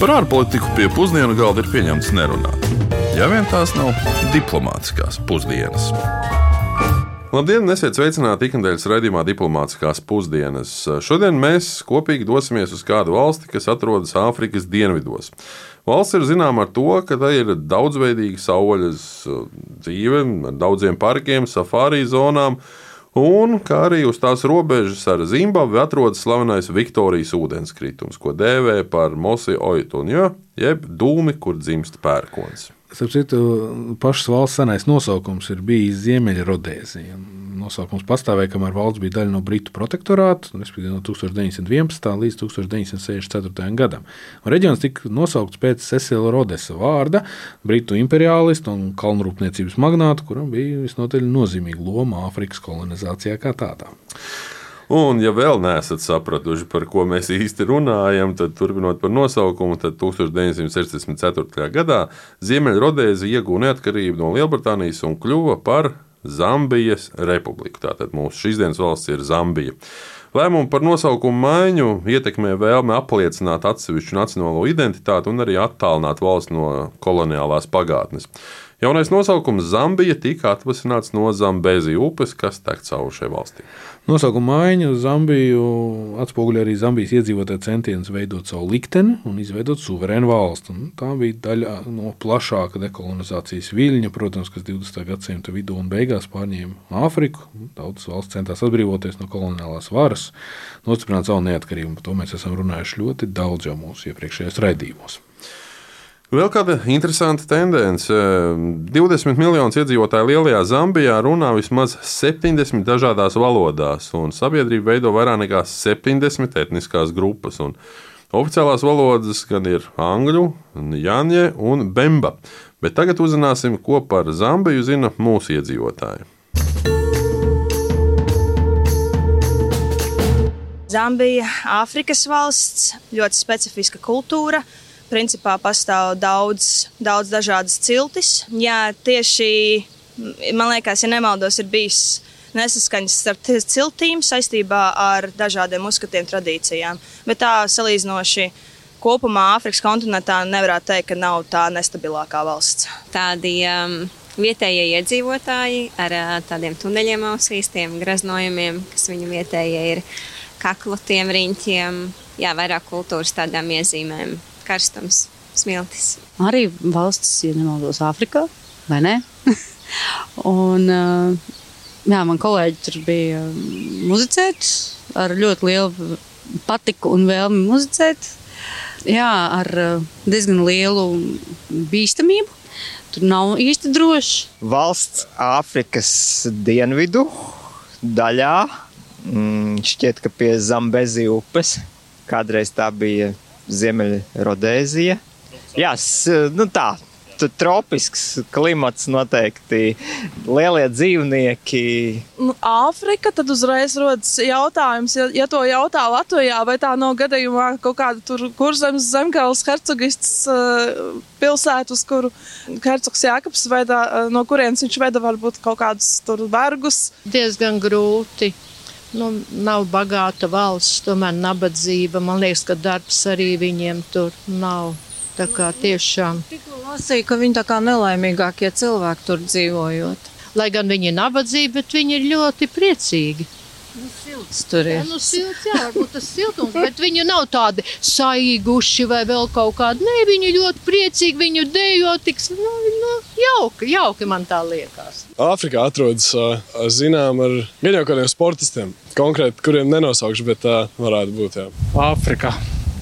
Par ārpolitiku pie pusdienu galda ir pieņemts nerunāt. Ja vien tās nav diplomātiskās pusdienas. Labdien, esiet sveicināti ikdienas raidījumā Diplomātiskās pusdienas. Šodien mēs kopīgi dosimies uz kādu valsti, kas atrodas Āfrikas dienvidos. Valsts ir zināma ar to, ka tā ir daudzveidīga saules dzīve, ar daudziem parkiem, safārī zonām Un kā arī uz tās robežas ar Zimbabvi atrodas slavenais Viktorijas ūdenskritums, ko dēvē par Mosi Oitunju, jeb dūmi, kur dzimst pērkons. Starp citu, pašas valsts senais nosaukums ir bijis Ziemeļrodēzija nosaukums pastāvēja, kamēr valsts bija daļa no Britu protektorāta, respektīvi no 1911. līdz 1964. gadam. Un reģions tika nosaukts pēc Cecila Rodesa vārda, Britu imperiālista un kalnrūpniecības magnāta, kuram bija visnotaļ nozīmīga loma Āfrikas kolonizācijā kā tādā. Un, ja vēl neesat sapratuši, par ko mēs īsti runājam, tad turpinot par nosaukumu, tad 1964. gadā Ziemeļrodēza iegūta neatkarību no Lielbritānijas un kļuva par Zambijas republiku. Tātad mūsu šīsdienas valsts ir Zambija. Lēmumu par nosaukumu maiņu ietekmē vēlme apliecināt atsevišķu nacionālo identitāti un arī attālināt valsts no koloniālās pagātnes. Jaunais nosaukums Zambija tika atvasināts no Zambēzijas upes, kas tek cauri šai valstī. Nosaukuma maiņa uz Zambiju atspoguļo arī Zambijas iedzīvotāju centienus veidot savu likteni un izveidot suverēnu valsti. Un tā bija daļa no plašāka dekolonizācijas viļņa, protams, kas 20. gadsimta vidū un beigās pārņēma Āfriku. Daudzas valsts centās atbrīvoties no koloniālās varas, nostiprināt savu neatkarību. Par to mēs esam runājuši ļoti daudz jau mūsu iepriekšējos raidījumos. Vēl kāda interesanta tendence. 20 miljonus iedzīvotāju lielajā Zambijā runā vismaz 70 dažādās valodās, un sabiedrība veido vairāk nekā 70 etniskās grupas. Un oficiālās valodas gan ir angļu, jāņa un bemba. Bet tagad uzzināsim, ko par Zambiju zina mūsu iedzīvotāji. Zambija, Āfrikas valsts, ļoti specifiska kultūra principā pastāv daudz, daudz dažādas ciltis. Jā, tieši man liekas, ja nemaldos, ir bijis nesaskaņas starp ciltīm saistībā ar dažādiem uzskatiem, tradīcijām. Bet tā salīdzinoši kopumā Āfrikas kontinentā nevarētu teikt, ka nav tā nestabilākā valsts. Tādi um, vietējie iedzīvotāji ar uh, tādiem tuneļiem ausīs, tiem graznojumiem, kas viņu vietējie ir kaklotiem riņķiem, jā, vairāk kultūras tādām iezīmēm karstums, smiltis. Arī valsts, ja nemaldos, Āfrikā, vai ne? un, jā, man kolēģi tur bija muzicēt ar ļoti lielu patiku un vēlmi muzicēt. Jā, ar diezgan lielu bīstamību. Tur nav īsti droši. Valsts Āfrikas dienvidu daļā, mm, šķiet, ka pie Zambezi upes, kādreiz tā bija Ziemeļrodēzija. Jā, nu tā, tropisks klimats noteikti, lielie dzīvnieki. Nu, Āfrika, tad uzreiz rodas jautājums, ja, ja to jautā Latvijā, vai tā nav gadījumā kaut kāda tur kurzemes zemgāles hercogists uh, pilsēta, uz kuru hercogs Jākaps veda, uh, no kurienes viņš veda varbūt kaut kādus tur vergus. Diezgan grūti nu, nav bagāta valsts, tomēr nabadzība. Man liekas, ka darbs arī viņiem tur nav. Tā kā tiešām. Tikko lasīju, ka viņi tā kā nelaimīgākie cilvēki tur dzīvojot. Lai gan viņi ir nabadzīgi, bet viņi ir ļoti priecīgi. Silts tur ir. Jā, nu, silts, jā, varbūt tas siltums, bet viņi nav tādi saīguši vai vēl kaut kādi. Nē, viņi ļoti priecīgi, viņu dejo tik, nu, nu, jauki, jauki man tā liekas. Āfrikā atrodas, zinām, ar gan jau kādiem sportistiem, konkrēti, kuriem nenosaukšu, bet tā varētu būt, jā. Āfrikā.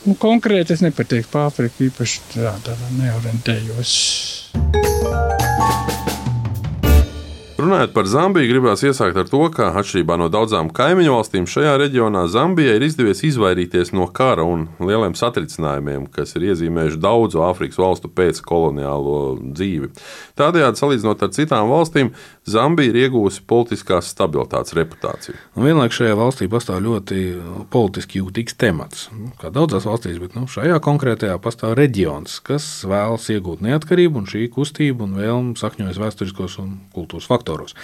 Nu, konkrēti es nepateiktu par Āfriku, īpaši tādā neorientējos. Runājot par Zambiju, gribās iesākt ar to, ka atšķirībā no daudzām kaimiņu valstīm šajā reģionā Zambijai ir izdevies izvairīties no kara un lieliem satricinājumiem, kas ir iezīmējuši daudzu Āfrikas valstu pēckoloniālo dzīvi. Tādējādi, salīdzinot ar citām valstīm, Zambija ir iegūsi politiskās stabilitātes reputāciju. Un vienlaikus šajā valstī pastāv ļoti politiski jūtīgs temats. Nu, kā daudzās valstīs, bet nu, šajā konkrētajā pastāv reģions, kas vēlas iegūt neatkarību, un šī kustība un vēlme sakņojas vēsturiskos un kultūras faktoros.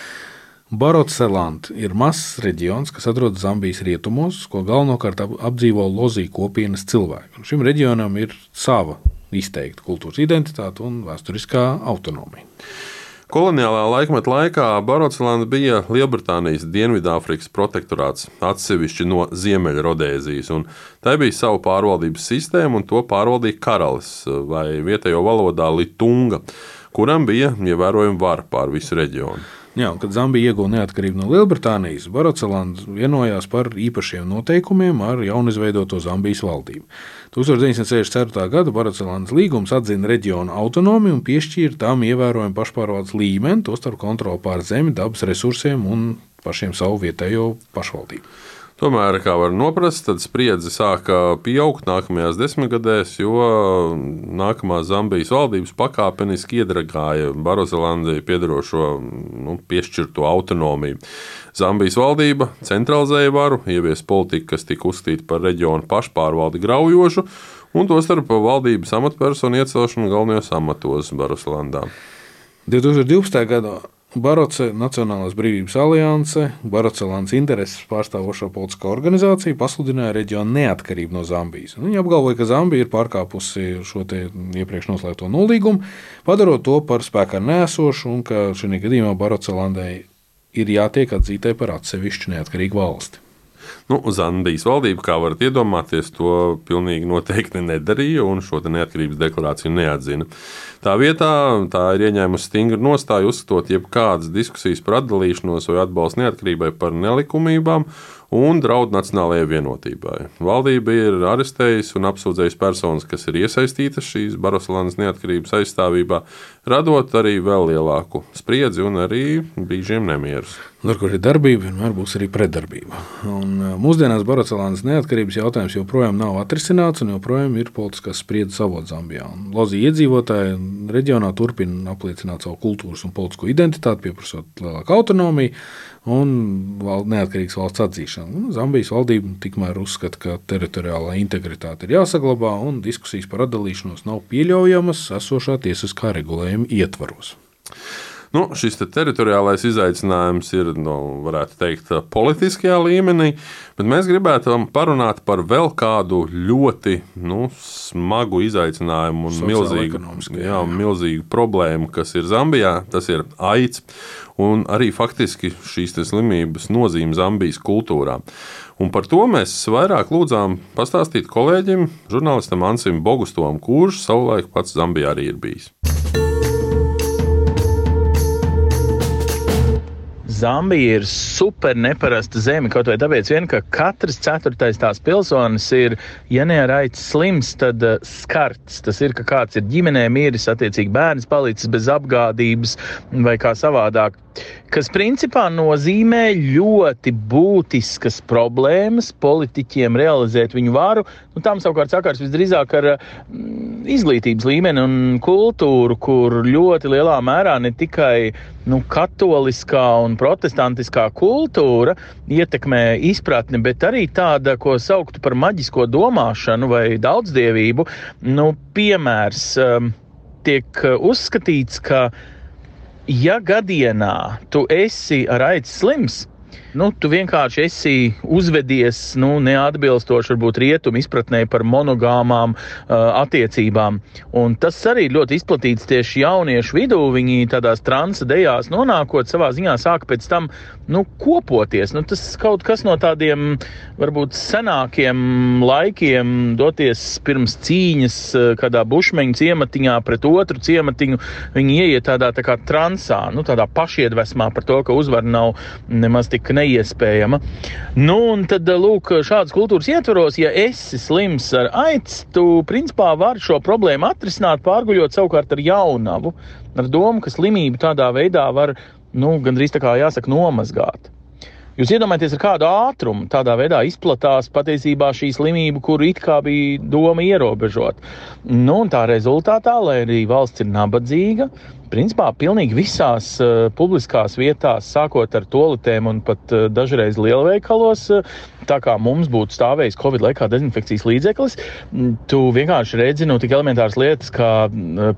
Barotselant ir mazs reģions, kas atrodas Zambijas rietumos, ko galvenokārt ap- apdzīvo lozī kopienas cilvēki. Un šim reģionam ir sava izteikta kultūras identitāte un vēsturiskā autonomija. Koloniālā laikmeta laikā Barotslanda bija Lielbritānijas Dienvidāfrikas protektorāts, atsevišķi no Ziemeļrodēzijas. Tai bija sava pārvaldības sistēma, un to pārvaldīja karalis vai vietējo valodā Litunga, kuram bija ievērojama vara pār visu reģionu. Jā, kad Zambija ieguva neatkarību no Lielbritānijas, Barotselanda vienojās par īpašiem noteikumiem ar jaunizveidoto Zambijas valdību. 1964. gada Barotselandas līgums atzina reģionu autonomiju un piešķīra tām ievērojumu pašpārvaldes līmeni, tostarp kontroli pār zemi, dabas resursiem un pašiem savu vietējo pašvaldību. Tomēr, kā var noprast, tad spriedzi sāka pieaugt nākamajās desmitgadēs, jo nākamā Zambijas valdības pakāpeniski iedragāja Barozelandai piedarošo nu, piešķirto autonomiju. Zambijas valdība centralizēja varu, ievies politiku, kas tika uzskatīta par reģionu pašpārvaldi graujošu, un tostarp valdības amatpersonu iecelšanu galvenajos amatos Barozelandā. 2012. gadā Baroce Nacionālās brīvības alianse, Barocelāns intereses pārstāvošo politisko organizāciju pasludināja reģionu neatkarību no Zambijas. Un Viņi apgalvoja, ka Zambija ir pārkāpusi šo iepriekš noslēgto nolīgumu, padarot to par spēkā nesošu, un ka šajā gadījumā Barocelandai ir jātiek atzītai par atsevišķu neatkarīgu valsti. Nu, Zambijas valdība, kā varat iedomāties, to pilnīgi noteikti nedarīja un šo neatkarības deklarāciju neatzina. Tā vietā tā ir ieņēmusi stingru nostāju, uzskatot jebkādas diskusijas par atdalīšanos vai atbalstu neatkarībai par nelikumībām un draudu nacionālajai vienotībai. Valdība ir arestējusi un apsūdzējusi personas, kas ir iesaistītas šīs Baroslānas neatkarības aizstāvībā, radot arī vēl lielāku spriedzi un arī brīžiem nemierus. Tur, kur ir darbība, vienmēr būs arī pretdarbība. Un, uh, mūsdienās Barocelānas neatkarības jautājums joprojām nav atrisināts un joprojām ir politiskās spriedzes avots Zambijā. Lozija iedzīvotāji reģionā turpina apliecināt savu kultūras un politisko identitāti, pieprasot lielāku autonomiju un val- neatkarīgas valsts atzīšanu. Un Zambijas valdība tikmēr uzskata, ka teritoriālā integritāte ir jāsaglabā un diskusijas par atdalīšanos nav pieļaujamas esošā tiesiskā regulējuma ietvaros. Nu, šis te teritoriālais izaicinājums ir, nu, varētu teikt, politiskajā līmenī, bet mēs gribētu parunāt par vēl kādu ļoti nu, smagu izaicinājumu un milzīgu, Sociālo-ekonomisku, jā, milzīgu problēmu, kas ir Zambijā. Tas ir aids un arī faktiski šīs slimības nozīme Zambijas kultūrā. Un par to mēs vairāk lūdzām pastāstīt kolēģim, žurnālistam Ansim Bogustovam, kurš savulaik pats Zambijā arī ir bijis. Zambija ir super neparasta zeme. Kaut vai tāpēc, vien, ka katrs ceturtais tās pilsonis ir, ja ne ar aici slims, tad uh, skarts. Tas ir, ka kāds ir ģimenē miris, attiecīgi bērns palicis bez apgādības vai kā savādāk. Kas principā nozīmē ļoti būtiskas problēmas politiķiem realizēt viņu varu. Nu, tām savukārt sakars visdrīzāk ar mm, izglītības līmeni un kultūru, kur ļoti lielā mērā ne tikai nu, katoliskā un protestantiskā kultūra ietekmē izpratni, bet arī tāda, ko sauktu par maģisko domāšanu vai daudzdievību. Nu, piemērs um, tiek uh, uzskatīts, ka ja gadienā tu esi ar aids slims, nu, tu vienkārši esi uzvedies nu, neatbilstoši varbūt rietumu izpratnē par monogāmām uh, attiecībām. Un tas arī ļoti izplatīts tieši jauniešu vidū. Viņi tādās transa dejās nonākot, savā ziņā sāk pēc tam nu, kopoties. Nu, tas kaut kas no tādiem varbūt senākiem laikiem, doties pirms cīņas uh, kādā bušmeņu ciematiņā pret otru ciematiņu. Viņi ieiet tādā tā kā transā, nu, tādā pašiedvesmā par to, ka uzvara nav nemaz tik neiespējama. Nu, un tad, lūk, šādas kultūras ietvaros, ja esi slims ar aids, tu principā vari šo problēmu atrisināt, pārguļot savukārt ar jaunavu, ar domu, ka slimību tādā veidā var, nu, gandrīz tā kā jāsaka, nomazgāt. Jūs iedomājieties, ar kādu ātrumu tādā veidā izplatās patiesībā šī slimība, kuru it kā bija doma ierobežot. Nu, tā rezultātā, lai arī valsts ir nabadzīga, principā pilnīgi visās uh, publiskās vietās, sākot ar toaletēm un pat uh, dažreiz lielveikalos, uh, tā kā mums būtu stāvējis Covid laikā dezinfekcijas līdzeklis, tu vienkārši redzi nu, tik elementāras lietas kā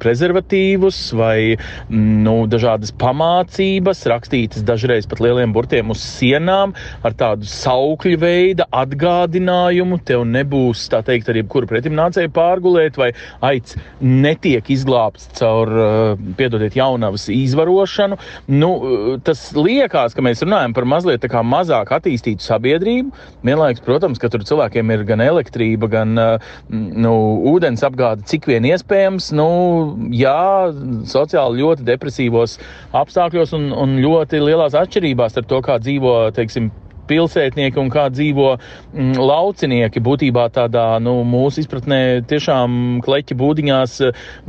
prezervatīvus vai nu, dažādas pamācības, rakstītas dažreiz pat lieliem burtiem uz sienām ar tādu saukļu veidu atgādinājumu. Tev nebūs, tā teikt, ar jebkuru pretimnācēju pārgulēt vai aic netiek izglābts caur, piedodiet, jaunavas izvarošanu. Nu, tas liekas, ka mēs runājam par mazliet mazāk attīstītu sabiedrību, Vienlaikus, protams, ka tur cilvēkiem ir gan elektrība, gan nu, ūdens apgāde, cik vien iespējams. Nu, jā, sociāli ļoti depresīvos apstākļos un, un ļoti lielās atšķirībās ar to, kā dzīvo, teiksim, pilsētnieki un kā dzīvo mm, laucinieki. Būtībā tādā nu, mūsu izpratnē tiešām kleķa būdiņās,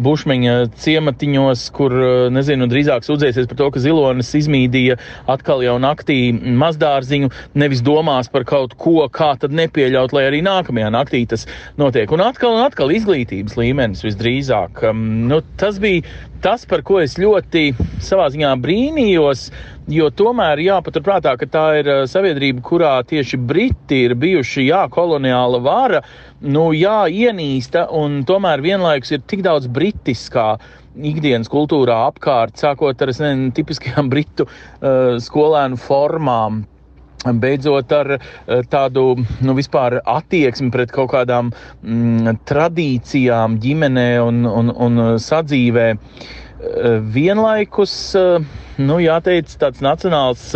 bušmeņa ciematiņos, kur, nezinu, drīzāk sūdzēsies par to, ka zilonis izmīdīja atkal jau naktī mazdārziņu, nevis domās par kaut ko, kā tad nepieļaut, lai arī nākamajā naktī tas notiek. Un atkal un atkal izglītības līmenis visdrīzāk. Um, nu, tas bija tas, par ko es ļoti savā ziņā brīnījos, jo tomēr jāpaturprātā, ka tā ir sabiedrība, kurā tieši Briti ir bijuši jā, koloniāla vara, nu, jā, ienīsta, un tomēr vienlaikus ir tik daudz britiskā ikdienas kultūrā apkārt, sākot ar nezinu, tipiskajām britu uh, skolēnu formām. Beidzot, ar uh, tādu nu, vispār attieksmi pret kaut kādām mm, tradīcijām, ģimenē un, un, un sadzīvē. Uh, vienlaikus, nu, jāteic, tāds nacionāls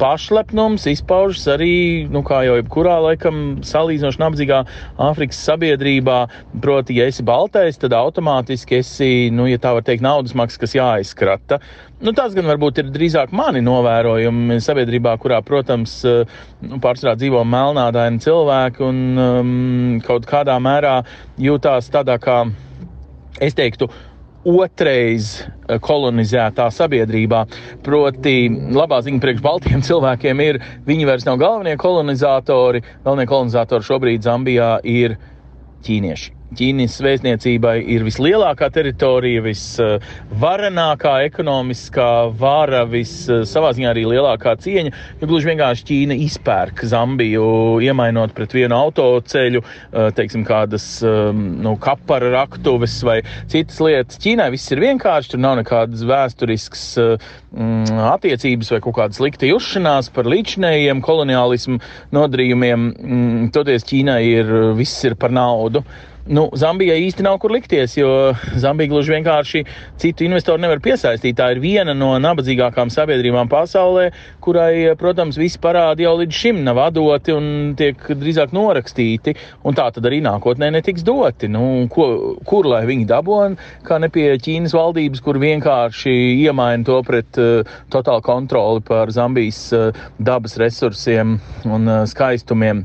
pašlepnums izpaužas arī, nu, kā jau jebkurā laikam, salīdzinoši nabadzīgā Āfrikas sabiedrībā. Proti, ja esi baltais, tad automātiski esi, nu, ja tā var teikt, naudas maksas, kas jāizkrata. Nu, tas gan varbūt ir drīzāk mani novērojumi sabiedrībā, kurā, protams, nu, pārsvarā dzīvo melnādaini cilvēki un um, kaut kādā mērā jūtās tādā kā, es teiktu, otrais eh, kolonizētā sabiedrībā. Proti, labā ziņa priekš Baltiem cilvēkiem ir, viņi vairs nav galvenie kolonizatori. Galvenie kolonizatori šobrīd Zambijā ir ķīnieši. Ķīnas vēstniecībai ir vislielākā teritorija, visvarenākā ekonomiskā vara, savā ziņā arī lielākā cieņa. Jo gluži vienkārši Ķīna izpērk Zambiju, iemainot pret vienu autoceļu, teiksim, kādas nu, kapara raktuves vai citas lietas. Ķīnai viss ir vienkārši, tur nav nekādas vēsturiskas mm, attiecības vai kaut kāda slikta jušanās par līdzinējiem koloniālismu nodarījumiem. Mm, toties Ķīnai ir viss ir par naudu. Nu, Zambijai īsti nav kur likties, jo Zambija gluži vienkārši citu investoru nevar piesaistīt. Tā ir viena no nabadzīgākām sabiedrībām pasaulē, kurai, protams, visi parādi jau līdz šim nav doti un tiek drīzāk norakstīti, tā tad arī nākotnē netiks doti. Nu, ko, kur lai viņi dabūna, kā ne pie Ķīnas valdības, kur vienkārši iemaina to pret uh, totālu kontroli pār Zambijas uh, dabas resursiem un uh, skaistumiem.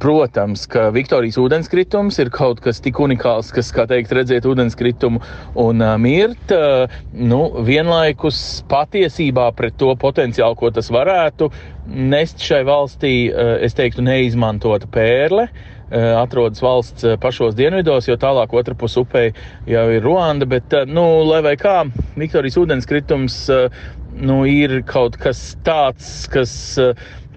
Protams, ka Viktorijas ūdenskritums ir kaut kas tik unikāls, kas, kā teikt, redzēt ūdenskritumu un uh, mirt, uh, nu, vienlaikus patiesībā pret to potenciālu, ko tas varētu nest šai valstī, uh, es teiktu, neizmantota pērle. Atrodas valsts pašos dienvidos, jo tālāk otrā pusē upē jau ir Ruanda. Bet, nu, lai vai kā, Viktorijas ūdenskritums nu, ir kaut kas tāds, kas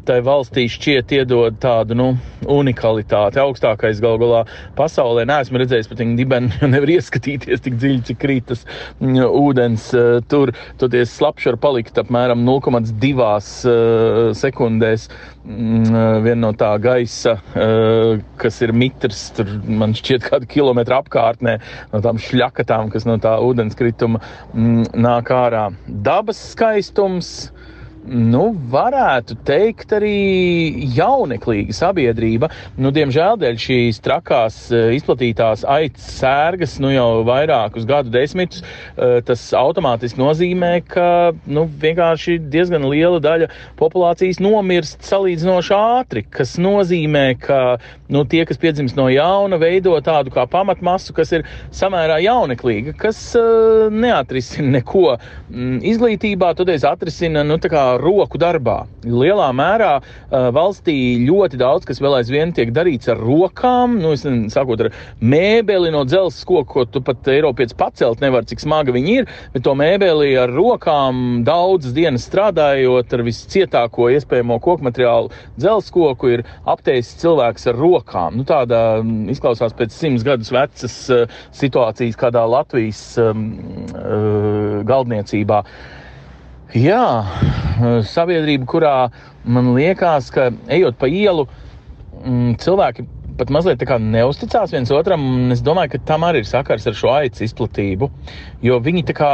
tai valstī šķiet iedod tādu nu, unikalitāti. Augstākais gal galā pasaulē neesmu redzējis pat viņa dibenu, jo nevar ieskatīties tik dziļi, cik krītas mm, ūdens uh, tur. Toties slapši var palikt apmēram 0,2 uh, sekundēs. Mm, viena no tā gaisa, uh, kas ir mitrs, tur man šķiet kādu kilometru apkārtnē, no tām šļakatām, kas no tā ūdenskrituma mm, nāk ārā. Dabas skaistums, nu, varētu teikt, arī jauneklīga sabiedrība. Nu, diemžēl dēļ šīs trakās e, izplatītās aitas sērgas nu, jau vairākus gadu desmitus, e, tas automātiski nozīmē, ka nu, vienkārši diezgan liela daļa populācijas nomirst salīdzinoši ātri, kas nozīmē, ka nu, tie, kas piedzimst no jauna, veido tādu kā pamatmasu, kas ir samērā jauneklīga, kas uh, neatrisina neko. Mm, izglītībā toties atrisina nu, roku darbā. Lielā mērā uh, valstī ļoti daudz kas vēl aizvien tiek darīts ar rokām. Nu, nezinu, sākot ar mēbeli no dzelzceļa koka, ko tu pat Eiropietis pacelt nevar, cik smaga viņi ir, bet to mēbeli ar rokām daudzas dienas strādājot ar viscietāko iespējamo koku materiālu dzelzceļa koku, ir apteicis cilvēks ar rokām. Nu, tāda izklausās pēc simts gadus vecas uh, situācijas kādā Latvijas um, uh, galdniecībā. Jā, sabiedrība, kurā man liekas, ka ejot pa ielu, mm, cilvēki pat mazliet neusticās viens otram. Es domāju, ka tam arī ir sakars ar šo aicu izplatību. Jo viņi tā kā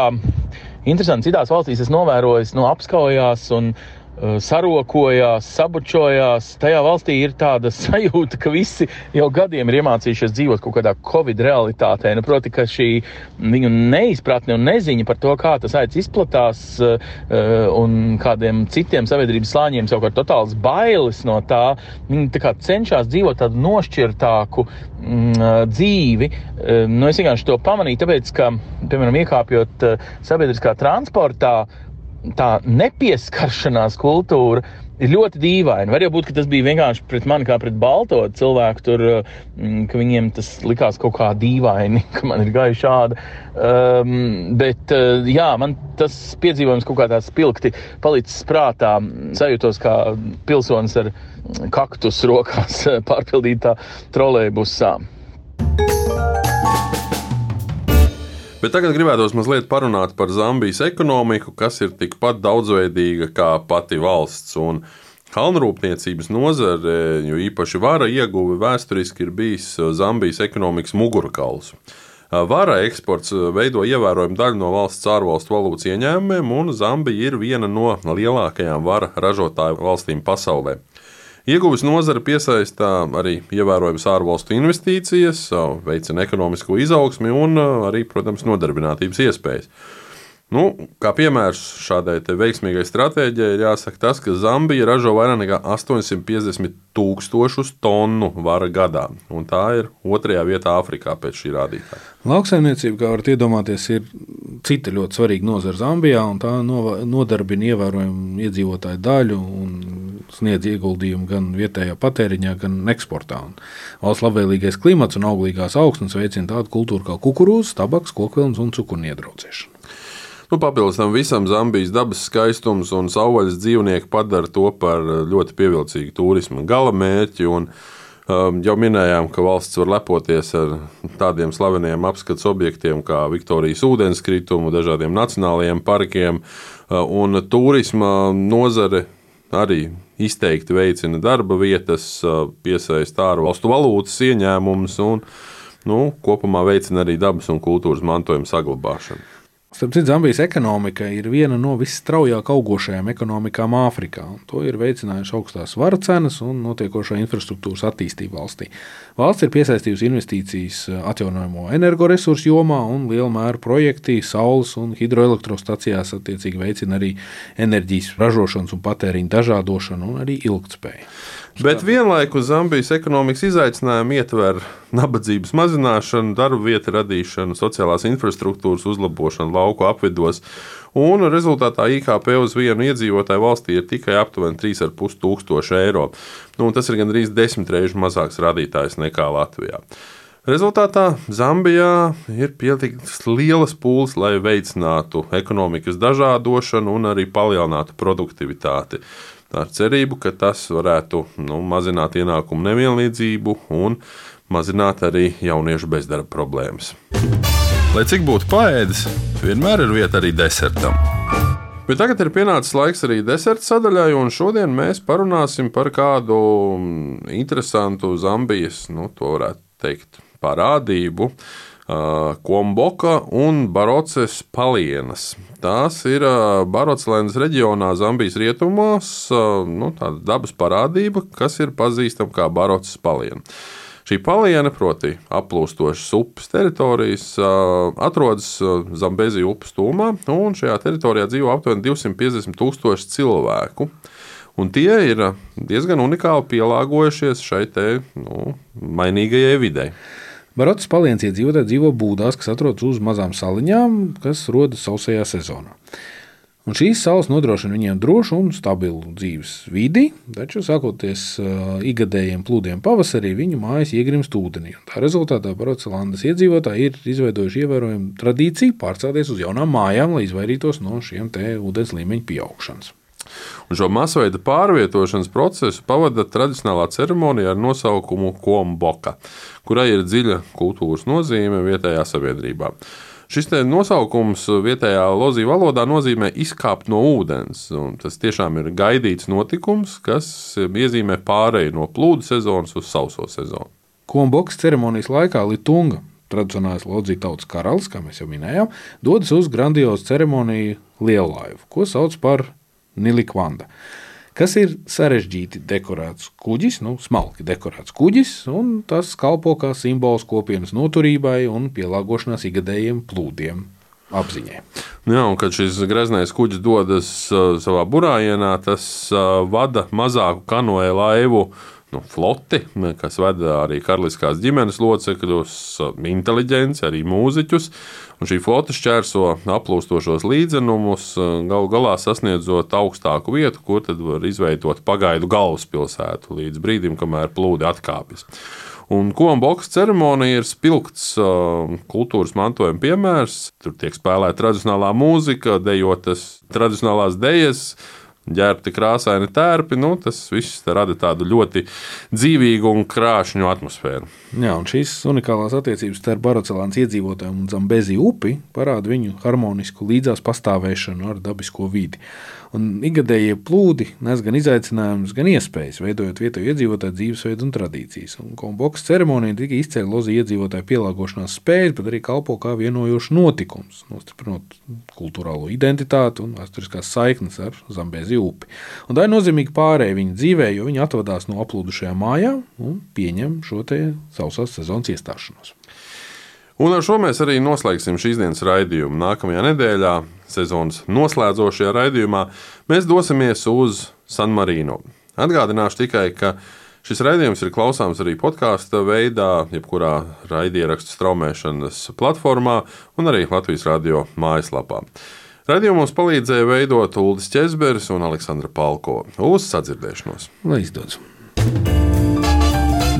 interesanti citās valstīs, es novēroju, nu, apskaujās un Eh, sarokojās, sabučojās. Tajā valstī ir tāda sajūta, ka visi jau gadiem ir iemācījušies dzīvot kaut kādā covid realitātē. Nu, proti, ka šī viņu neizpratne un neziņa par to, kā tas aicis izplatās, eh, un kādiem citiem sabiedrības slāņiem savukārt totāls bailes no tā, viņi tā cenšas dzīvot tādu nošķirtāku mm, eh, dzīvi. Nu, es vienkārši to pamanīju, tāpēc, ka, piemēram, iekāpjot sabiedriskā transportā, tā nepieskaršanās kultūra ir ļoti dīvaina. Var jau būt, ka tas bija vienkārši pret mani kā pret balto cilvēku, tur, mm, ka viņiem tas likās kaut kā dīvaini, ka man ir gājuši šādi. Um, bet, uh, jā, man tas piedzīvojums kaut kā tāds spilgti palicis prātā. Sajūtos kā pilsonis ar kaktus rokās pārpildītā trolēļbusā. Bet tagad gribētos mazliet parunāt par Zambijas ekonomiku, kas ir tikpat daudzveidīga kā pati valsts. Un Kalnrūpniecības nozare, jo īpaši vara ieguve vēsturiski ir bijis Zambijas ekonomikas mugurkauls. Vara eksports veido ievērojumu daļu no valsts ārvalstu valūtas ieņēmumiem, un Zambija ir viena no lielākajām vara ražotāju valstīm pasaulē. Ieguves nozara piesaistā arī ievērojamas ārvalstu investīcijas, veicina ekonomisko izaugsmi un arī, protams, nodarbinātības iespējas. Nu, kā piemērs šādai veiksmīgai stratēģijai ir jāsaka tas, ka Zambija ražo vairāk nekā 850 tūkstošus tonu vara gadā, un tā ir otrajā vietā Āfrikā pēc šī rādītāja. Lauksaimniecība, kā varat iedomāties, ir cita ļoti svarīga nozara Zambijā, un tā nodarbina ievērojumu iedzīvotāju daļu un sniedz ieguldījumu gan vietējā patēriņā, gan eksportā. Un valsts labvēlīgais klimats un auglīgās augsnes veicina tādu kultūru kā kukurūzas, tabaks, kokvilns un cukurniedraudzēšana. Nu, papildus tam visam Zambijas dabas skaistums un savvaļas dzīvnieki padara to par ļoti pievilcīgu turisma gala mērķi. Un, um, jau minējām, ka valsts var lepoties ar tādiem slaveniem apskates objektiem kā Viktorijas ūdenskritumu, dažādiem nacionālajiem parkiem, uh, un turisma nozare arī izteikti veicina darba vietas, uh, piesaista ārvalstu valūtas ieņēmumus un nu, kopumā veicina arī dabas un kultūras mantojuma saglabāšanu. Starp citu, Zambijas ekonomika ir viena no visstraujāk augošajām ekonomikām Āfrikā. To ir veicinājuši augstās varu cenas un notiekošā infrastruktūras attīstība valstī. Valsts ir piesaistījusi investīcijas atjaunojamo energoresursu jomā un lielu mēru projekti saules un hidroelektrostacijās attiecīgi veicina arī enerģijas ražošanas un patēriņa dažādošanu un arī ilgtspēju. Bet vienlaikus Zambijas ekonomikas izaicinājumi ietver nabadzības mazināšanu, darba vietu radīšanu, sociālās infrastruktūras uzlabošanu lauku apvidos. Un rezultātā IKP uz vienu iedzīvotāju valstī ir tikai aptuveni 3,5 tūkstoši eiro. Nu, tas ir gandrīz desmit reizes mazāks rādītājs nekā Latvijā. Rezultātā Zambijā ir pieliktas lielas pūles, lai veicinātu ekonomikas dažādošanu un arī palielinātu produktivitāti ar cerību, ka tas varētu nu, mazināt ienākumu nevienlīdzību un mazināt arī jauniešu bezdarba problēmas. Lai cik būtu paēdis, vienmēr ir vieta arī desertam. Bet tagad ir pienācis laiks arī deserta sadaļai, un šodien mēs parunāsim par kādu interesantu Zambijas, nu, to varētu teikt, parādību. Komboka un Baroces palienas. Tās ir Barocelēnas reģionā, Zambijas rietumos, nu, tāda dabas parādība, kas ir pazīstama kā Baroces paliena. Šī paliena, proti, aplūstošas upes teritorijas, atrodas Zambēzija upes tūmā, un šajā teritorijā dzīvo aptuveni 250 tūkstoši cilvēku. Un tie ir diezgan unikāli pielāgojušies šai te, nu, mainīgajai videi. Barotas palienas iedzīvotāji dzīvo būdās, kas atrodas uz mazām saliņām, kas rodas sausajā sezonā. Un šīs salas nodrošina viņiem drošu un stabilu dzīves vidi, taču sākoties uh, ikgadējiem plūdiem pavasarī, viņu mājas iegrimst ūdenī. Tā rezultātā Procelandas iedzīvotāji ir izveidojuši ievērojumu tradīciju pārcelties uz jaunām mājām, lai izvairītos no šiem ūdens līmeņa pieaugšanas. Un šo masveida pārvietošanas procesu pavada tradicionālā ceremonija ar nosaukumu Komboka, kurai ir dziļa kultūras nozīme vietējā sabiedrībā. Šis nosaukums vietējā lozija valodā nozīmē izkāpt no ūdens. Tas tiešām ir gaidīts notikums, kas iezīmē pāreju no plūdu sezonas uz sauso sezonu. Komboks ceremonijas laikā Litunga, tradicionālais Lodzīja tautas karalis, kā mēs jau minējām, dodas uz grandiozu ceremoniju Lielaivu, ko sauc par Nilikvanda kas ir sarežģīti dekorēts kuģis, nu, smalki dekorēts kuģis, un tas kalpo kā simbols kopienas noturībai un pielāgošanās ikgadējiem plūdiem. Apziņai. Jā, un kad šis greznais kuģis dodas uh, savā burājienā, tas uh, vada mazāku kanoja laivu uh, nu, floti, kas veda arī karaliskās ģimenes locekļus, inteliģenci, arī mūziķus. Un šī flote šķērso aplūstošos līdzenumus, galu galā sasniedzot augstāku vietu, kur tad var izveidot pagaidu galvaspilsētu līdz brīdim, kamēr plūdi atkāpjas. Un komboks ceremonija ir spilgts uh, kultūras mantojuma piemērs. Tur tiek spēlēta tradicionālā mūzika, dejotas tradicionālās dejas, ģērbti krāsaini tērpi. Nu, tas viss rada tādu ļoti dzīvīgu un krāšņu atmosfēru. Jā, un šīs unikālās attiecības starp Barocelānas iedzīvotājiem un Zambezi upi parāda viņu harmonisku līdzās pastāvēšanu ar dabisko vidi. Un ikgadējie plūdi nes gan izaicinājumus, gan iespējas, veidojot vietējo iedzīvotāju dzīvesveidu un tradīcijas. Un komboks ceremonija tika izcēla lozi iedzīvotāju pielāgošanās spējas, bet arī kalpo kā vienojošs notikums, nostiprinot kultūrālo identitāti un vēsturiskās saiknes ar Zambēzi upi. Un tā ir nozīmīga pārēja viņa dzīvē, jo viņi atvadās no aplūdušajām mājām un pieņem šo sausās sezonas iestāšanos. Un ar šo mēs arī noslēgsim šīs dienas raidījumu. Nākamajā nedēļā, sezonas noslēdzošajā raidījumā, mēs dosimies uz San Marino. Atgādināšu tikai, ka šis raidījums ir klausāms arī podkāstu veidā, jebkurā raidierakstu straumēšanas platformā un arī Latvijas radio mājaslapā. Radījumu mums palīdzēja veidot Ulris Česberis un Aleksandra Palko. Uz sadzirdēšanos! Lai izdodas!